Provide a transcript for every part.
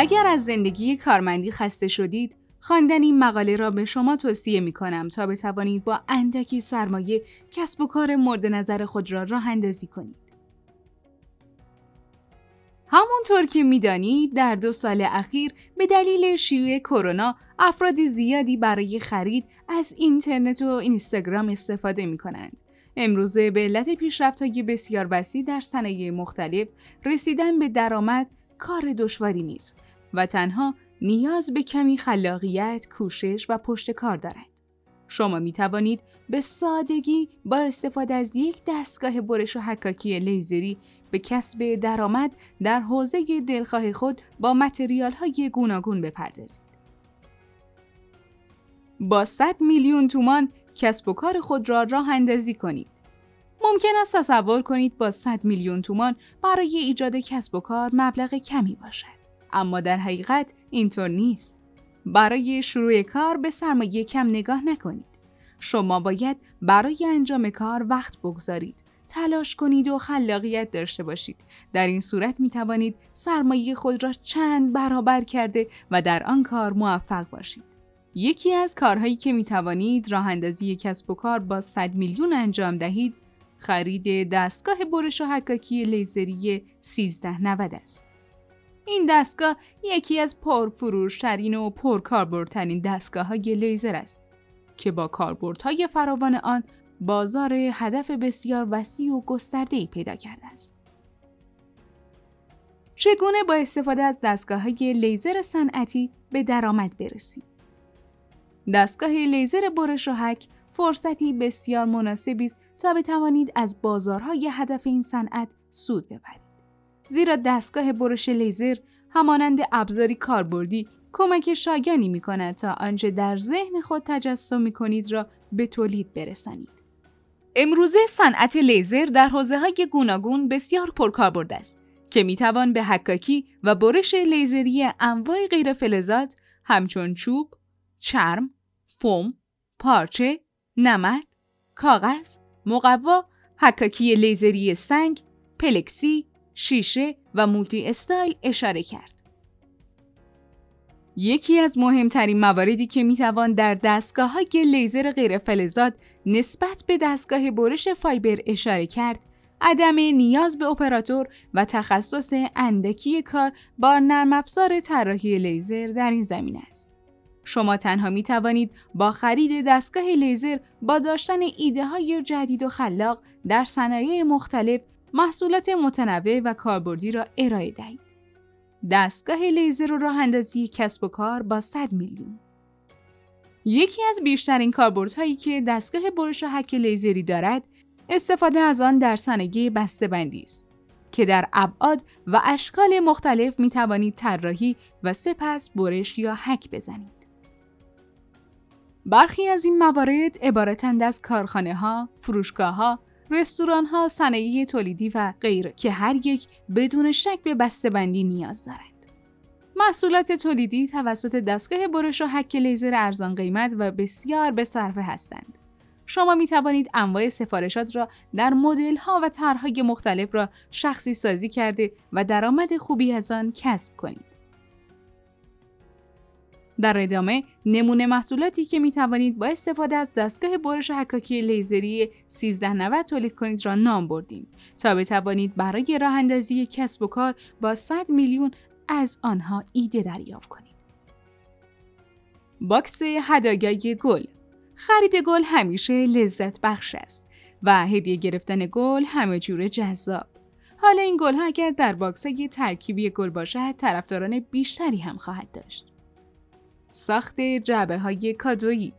اگر از زندگی کارمندی خسته شدید، خواندن این مقاله را به شما توصیه می کنم تا بتوانید با اندکی سرمایه کسب و کار مورد نظر خود را راه اندازی کنید. همونطور که می‌دانید در دو سال اخیر به دلیل شیوع کرونا افراد زیادی برای خرید از اینترنت و اینستاگرام استفاده می کنند. امروزه به علت های بسیار وسیع در صنایع مختلف رسیدن به درآمد کار دشواری نیست و تنها نیاز به کمی خلاقیت، کوشش و پشت کار دارد. شما می توانید به سادگی با استفاده از یک دستگاه برش و حکاکی لیزری به کسب درآمد در حوزه دلخواه خود با متریال های گوناگون بپردازید. با 100 میلیون تومان کسب و کار خود را راه اندازی کنید. ممکن است تصور کنید با 100 میلیون تومان برای ایجاد کسب و کار مبلغ کمی باشد. اما در حقیقت اینطور نیست. برای شروع کار به سرمایه کم نگاه نکنید. شما باید برای انجام کار وقت بگذارید. تلاش کنید و خلاقیت داشته باشید. در این صورت می توانید سرمایه خود را چند برابر کرده و در آن کار موفق باشید. یکی از کارهایی که می توانید راه اندازی کسب و کار با 100 میلیون انجام دهید خرید دستگاه برش و حکاکی لیزری 1390 است. این دستگاه یکی از پرفروشترین و پرکاربردترین دستگاه های لیزر است که با کاربردهای فراوان آن بازار هدف بسیار وسیع و گسترده‌ای پیدا کرده است. چگونه با استفاده از دستگاه های لیزر صنعتی به درآمد برسید؟ دستگاه لیزر برش و حک فرصتی بسیار مناسبی است تا بتوانید از بازارهای هدف این صنعت سود ببرید. زیرا دستگاه برش لیزر همانند ابزاری کاربردی کمک شایانی می کند تا آنچه در ذهن خود تجسم می کنید را به تولید برسانید. امروزه صنعت لیزر در حوزه های گوناگون بسیار پرکاربرد است که می توان به حکاکی و برش لیزری انواع غیر فلزات همچون چوب، چرم، فوم، پارچه، نمد، کاغذ، مقوا، حکاکی لیزری سنگ، پلکسی، شیشه و مولتی استایل اشاره کرد. یکی از مهمترین مواردی که می‌توان در دستگاه های لیزر غیر فلزات نسبت به دستگاه برش فایبر اشاره کرد، عدم نیاز به اپراتور و تخصص اندکی کار با نرم افزار طراحی لیزر در این زمینه است. شما تنها می توانید با خرید دستگاه لیزر با داشتن ایده های جدید و خلاق در صنایع مختلف محصولات متنوع و کاربردی را ارائه دهید. دستگاه لیزر و راه اندازی کسب و کار با 100 میلیون یکی از بیشترین کاربردهایی که دستگاه برش و حک لیزری دارد استفاده از آن در صنایع بندی است که در ابعاد و اشکال مختلف می توانید طراحی و سپس برش یا حک بزنید. برخی از این موارد عبارتند از کارخانه ها، فروشگاه ها، رستوران ها، صنایع تولیدی و غیره که هر یک بدون شک به بسته‌بندی نیاز دارند. محصولات تولیدی توسط دستگاه برش و حک لیزر ارزان قیمت و بسیار به صرفه هستند. شما می توانید انواع سفارشات را در مدل ها و طرحهای مختلف را شخصی سازی کرده و درآمد خوبی از آن کسب کنید. در ادامه نمونه محصولاتی که می توانید با استفاده از دستگاه برش حکاکی لیزری 1390 تولید کنید را نام بردیم تا بتوانید برای راه اندازی کسب و کار با 100 میلیون از آنها ایده دریافت کنید. باکس هدایای گل خرید گل همیشه لذت بخش است و هدیه گرفتن گل همه جور جذاب. حالا این گل ها اگر در باکس ترکیبی گل باشد طرفداران بیشتری هم خواهد داشت. ساخت جعبه های کادویی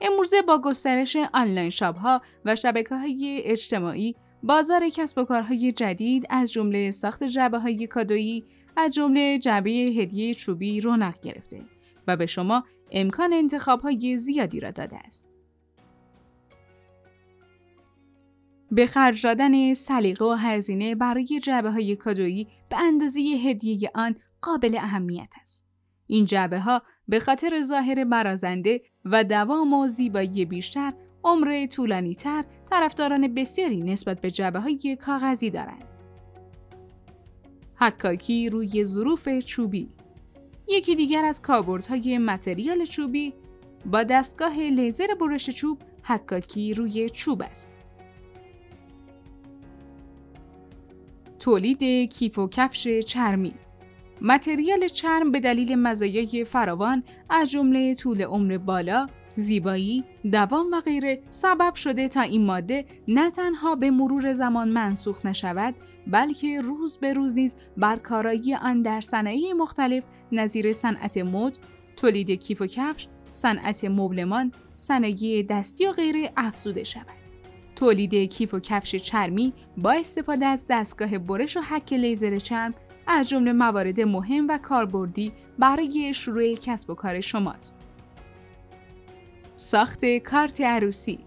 امروزه با گسترش online shop ها و شبکه های اجتماعی بازار کسب و کارهای جدید از جمله ساخت جعبه های کادویی از جمله جعبه هدیه چوبی رونق گرفته و به شما امکان انتخاب های زیادی را داده است. به خرج دادن سلیقه و هزینه برای جعبه های کادویی به اندازه هدیه آن قابل اهمیت است. این جعبه ها به خاطر ظاهر برازنده و دوام و زیبایی بیشتر عمر طولانی تر طرفداران بسیاری نسبت به جعبه های کاغذی دارند. حکاکی روی ظروف چوبی یکی دیگر از کاربردهای متریال چوبی با دستگاه لیزر برش چوب حکاکی روی چوب است. تولید کیف و کفش چرمی متریال چرم به دلیل مزایای فراوان از جمله طول عمر بالا، زیبایی، دوام و غیره سبب شده تا این ماده نه تنها به مرور زمان منسوخ نشود بلکه روز به روز نیز بر کارایی آن در صنایع مختلف نظیر صنعت مد، تولید کیف و کفش، صنعت مبلمان، صنایع دستی و غیره افزوده شود. تولید کیف و کفش چرمی با استفاده از دستگاه برش و حک لیزر چرم از جمله موارد مهم و کاربردی برای شروع کسب و کار شماست. ساخت کارت عروسی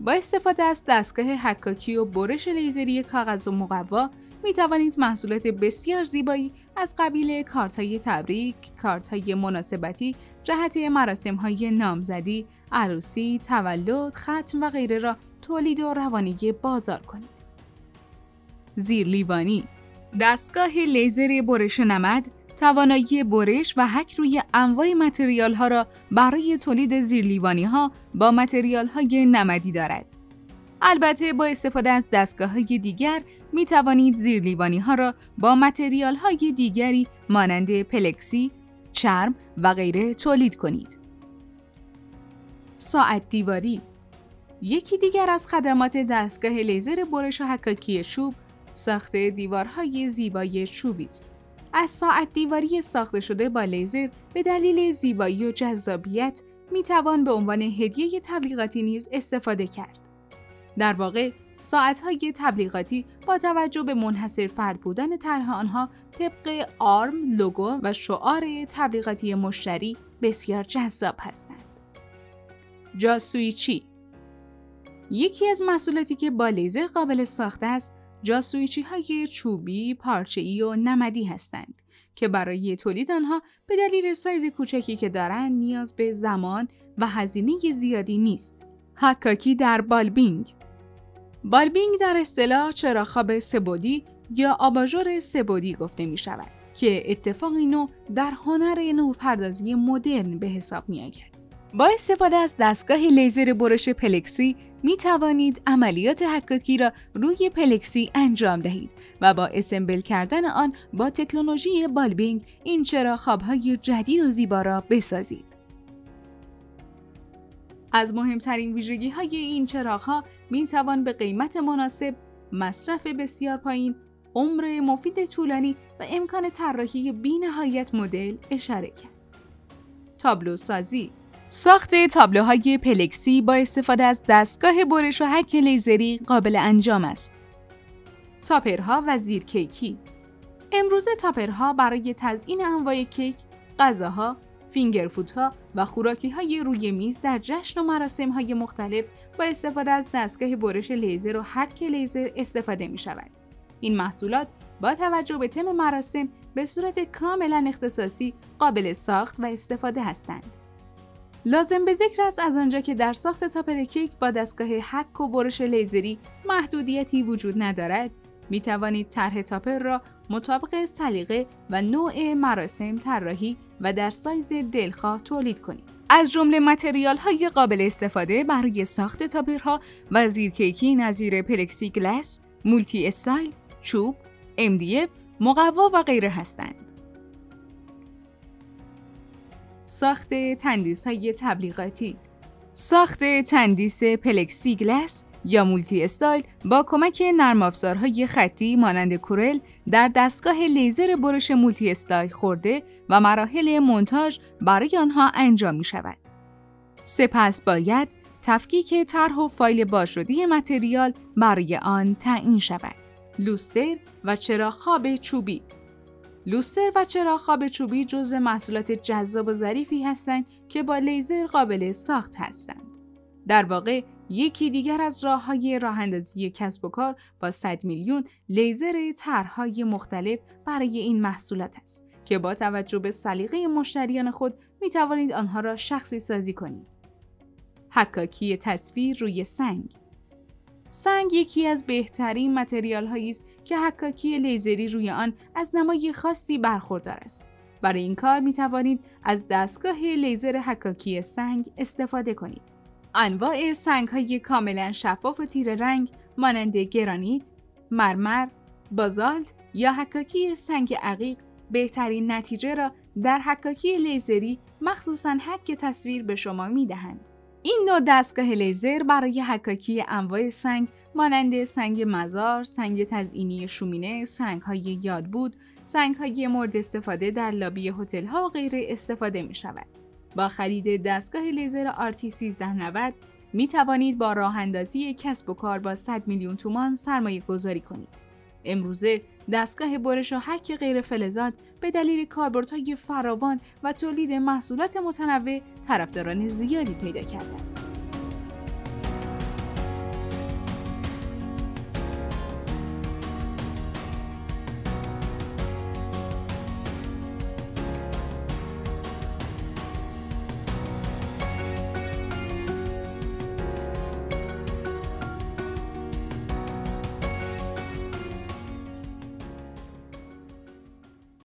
با استفاده از دستگاه حکاکی و برش لیزری کاغذ و مقوا می توانید محصولات بسیار زیبایی از قبیل کارت های تبریک، کارت های مناسبتی، جهت مراسم های نامزدی، عروسی، تولد، ختم و غیره را تولید و روانی بازار کنید. زیر لیوانی دستگاه لیزر برش نمد توانایی برش و حک روی انواع متریال ها را برای تولید زیرلیوانی ها با متریال های نمدی دارد. البته با استفاده از دستگاه های دیگر می توانید زیرلیوانی ها را با متریال های دیگری مانند پلکسی، چرم و غیره تولید کنید. ساعت دیواری یکی دیگر از خدمات دستگاه لیزر برش و حکاکی چوب ساخت دیوارهای زیبای چوبی است. از ساعت دیواری ساخته شده با لیزر به دلیل زیبایی و جذابیت می توان به عنوان هدیه تبلیغاتی نیز استفاده کرد. در واقع ساعتهای تبلیغاتی با توجه به منحصر فرد بودن طرح آنها طبق آرم، لوگو و شعار تبلیغاتی مشتری بسیار جذاب هستند. جاسویچی یکی از محصولاتی که با لیزر قابل ساخته است جاسویچی های چوبی، پارچه‌ای و نمدی هستند که برای تولید آنها به دلیل سایز کوچکی که دارند نیاز به زمان و هزینه زیادی نیست. حکاکی در bulbing bulbing در اصطلاح چراغ سه بعدی یا آباژور سه بعدی گفته می شود که اتفاقی نو در هنر نورپردازی مدرن به حساب می آید. با استفاده از دستگاه لیزر برش پلکسی می توانید عملیات حکاکی را روی پلکسی انجام دهید و با اسمبل کردن آن با تکنولوژی بالبینگ این چرا خوابهای جدید و زیبا را بسازید. از مهمترین ویژگی های این چراغ ها می توان به قیمت مناسب، مصرف بسیار پایین، عمر مفید طولانی و امکان طراحی بینهایت مدل اشاره کرد. تابلو سازی ساخت تابلوهای پلکسی با استفاده از دستگاه برش و حک لیزری قابل انجام است. تاپرها و زیرکیکی امروزه تاپرها برای تزیین انواع کیک، غذاها، فینگرفودها و خوراکی های روی میز در جشن و مراسم های مختلف با استفاده از دستگاه برش لیزر و حک لیزر استفاده می شود. این محصولات با توجه به تم مراسم به صورت کاملا اختصاصی قابل ساخت و استفاده هستند. لازم به ذکر است از آنجا که در ساخت تاپر کیک با دستگاه حک و برش لیزری محدودیتی وجود ندارد می توانید طرح تاپر را مطابق سلیقه و نوع مراسم طراحی و در سایز دلخواه تولید کنید. از جمله متریال های قابل استفاده برای ساخت تاپرها و زیرکیکی نظیر پلکسی گلاس، مولتی استایل، چوب، MDF، مقوا و غیره هستند. ساخت تندیس های تبلیغاتی ساخت تندیس پلکسی گلاس یا مولتی استایل با کمک نرم افزارهای خطی مانند Corel در دستگاه لیزر برش مولتی استایل خورده و مراحل مونتاژ برای آنها انجام می شود. سپس باید تفکیک طرح و فایل بازشده متریال برای آن تعیین شود. لوستر و چراغ خواب چوبی لوستر و چراغ خواب چوبی جزو محصولات جذاب و ظریفی هستند که با لیزر قابل ساخت هستند. در واقع یکی دیگر از راه های راه اندازی کسب و کار با 100 میلیون لیزر طرحهای مختلف برای این محصولات است که با توجه به سلیقه مشتریان خود می توانید آنها را شخصی سازی کنید. حکاکی تصویر روی سنگ سنگ یکی از بهترین متریال است که حکاکی لیزری روی آن از نمای خاصی برخوردار است برای این کار می توانید از دستگاه لیزر حکاکی سنگ استفاده کنید. انواع سنگ های کاملا شفاف و تیر رنگ مانند گرانیت، مرمر، بازالت یا حکاکی سنگ عقیق بهترین نتیجه را در حکاکی لیزری مخصوصا حک تصویر به شما می دهند. این نوع دستگاه لیزر برای حکاکی انواع سنگ مانند سنگ مزار، سنگ تزئینی شومینه، سنگ های یاد بود، سنگ های مورد استفاده در لابی هتل ها و غیره استفاده می شود. با خرید دستگاه لیزر RT1390 می توانید با راه اندازی کسب و کار با 100 میلیون تومان سرمایه گذاری کنید. امروزه دستگاه برش و حک غیر فلزات به دلیل کاربردهای فراوان و تولید محصولات متنوع طرفداران زیادی پیدا کرده است.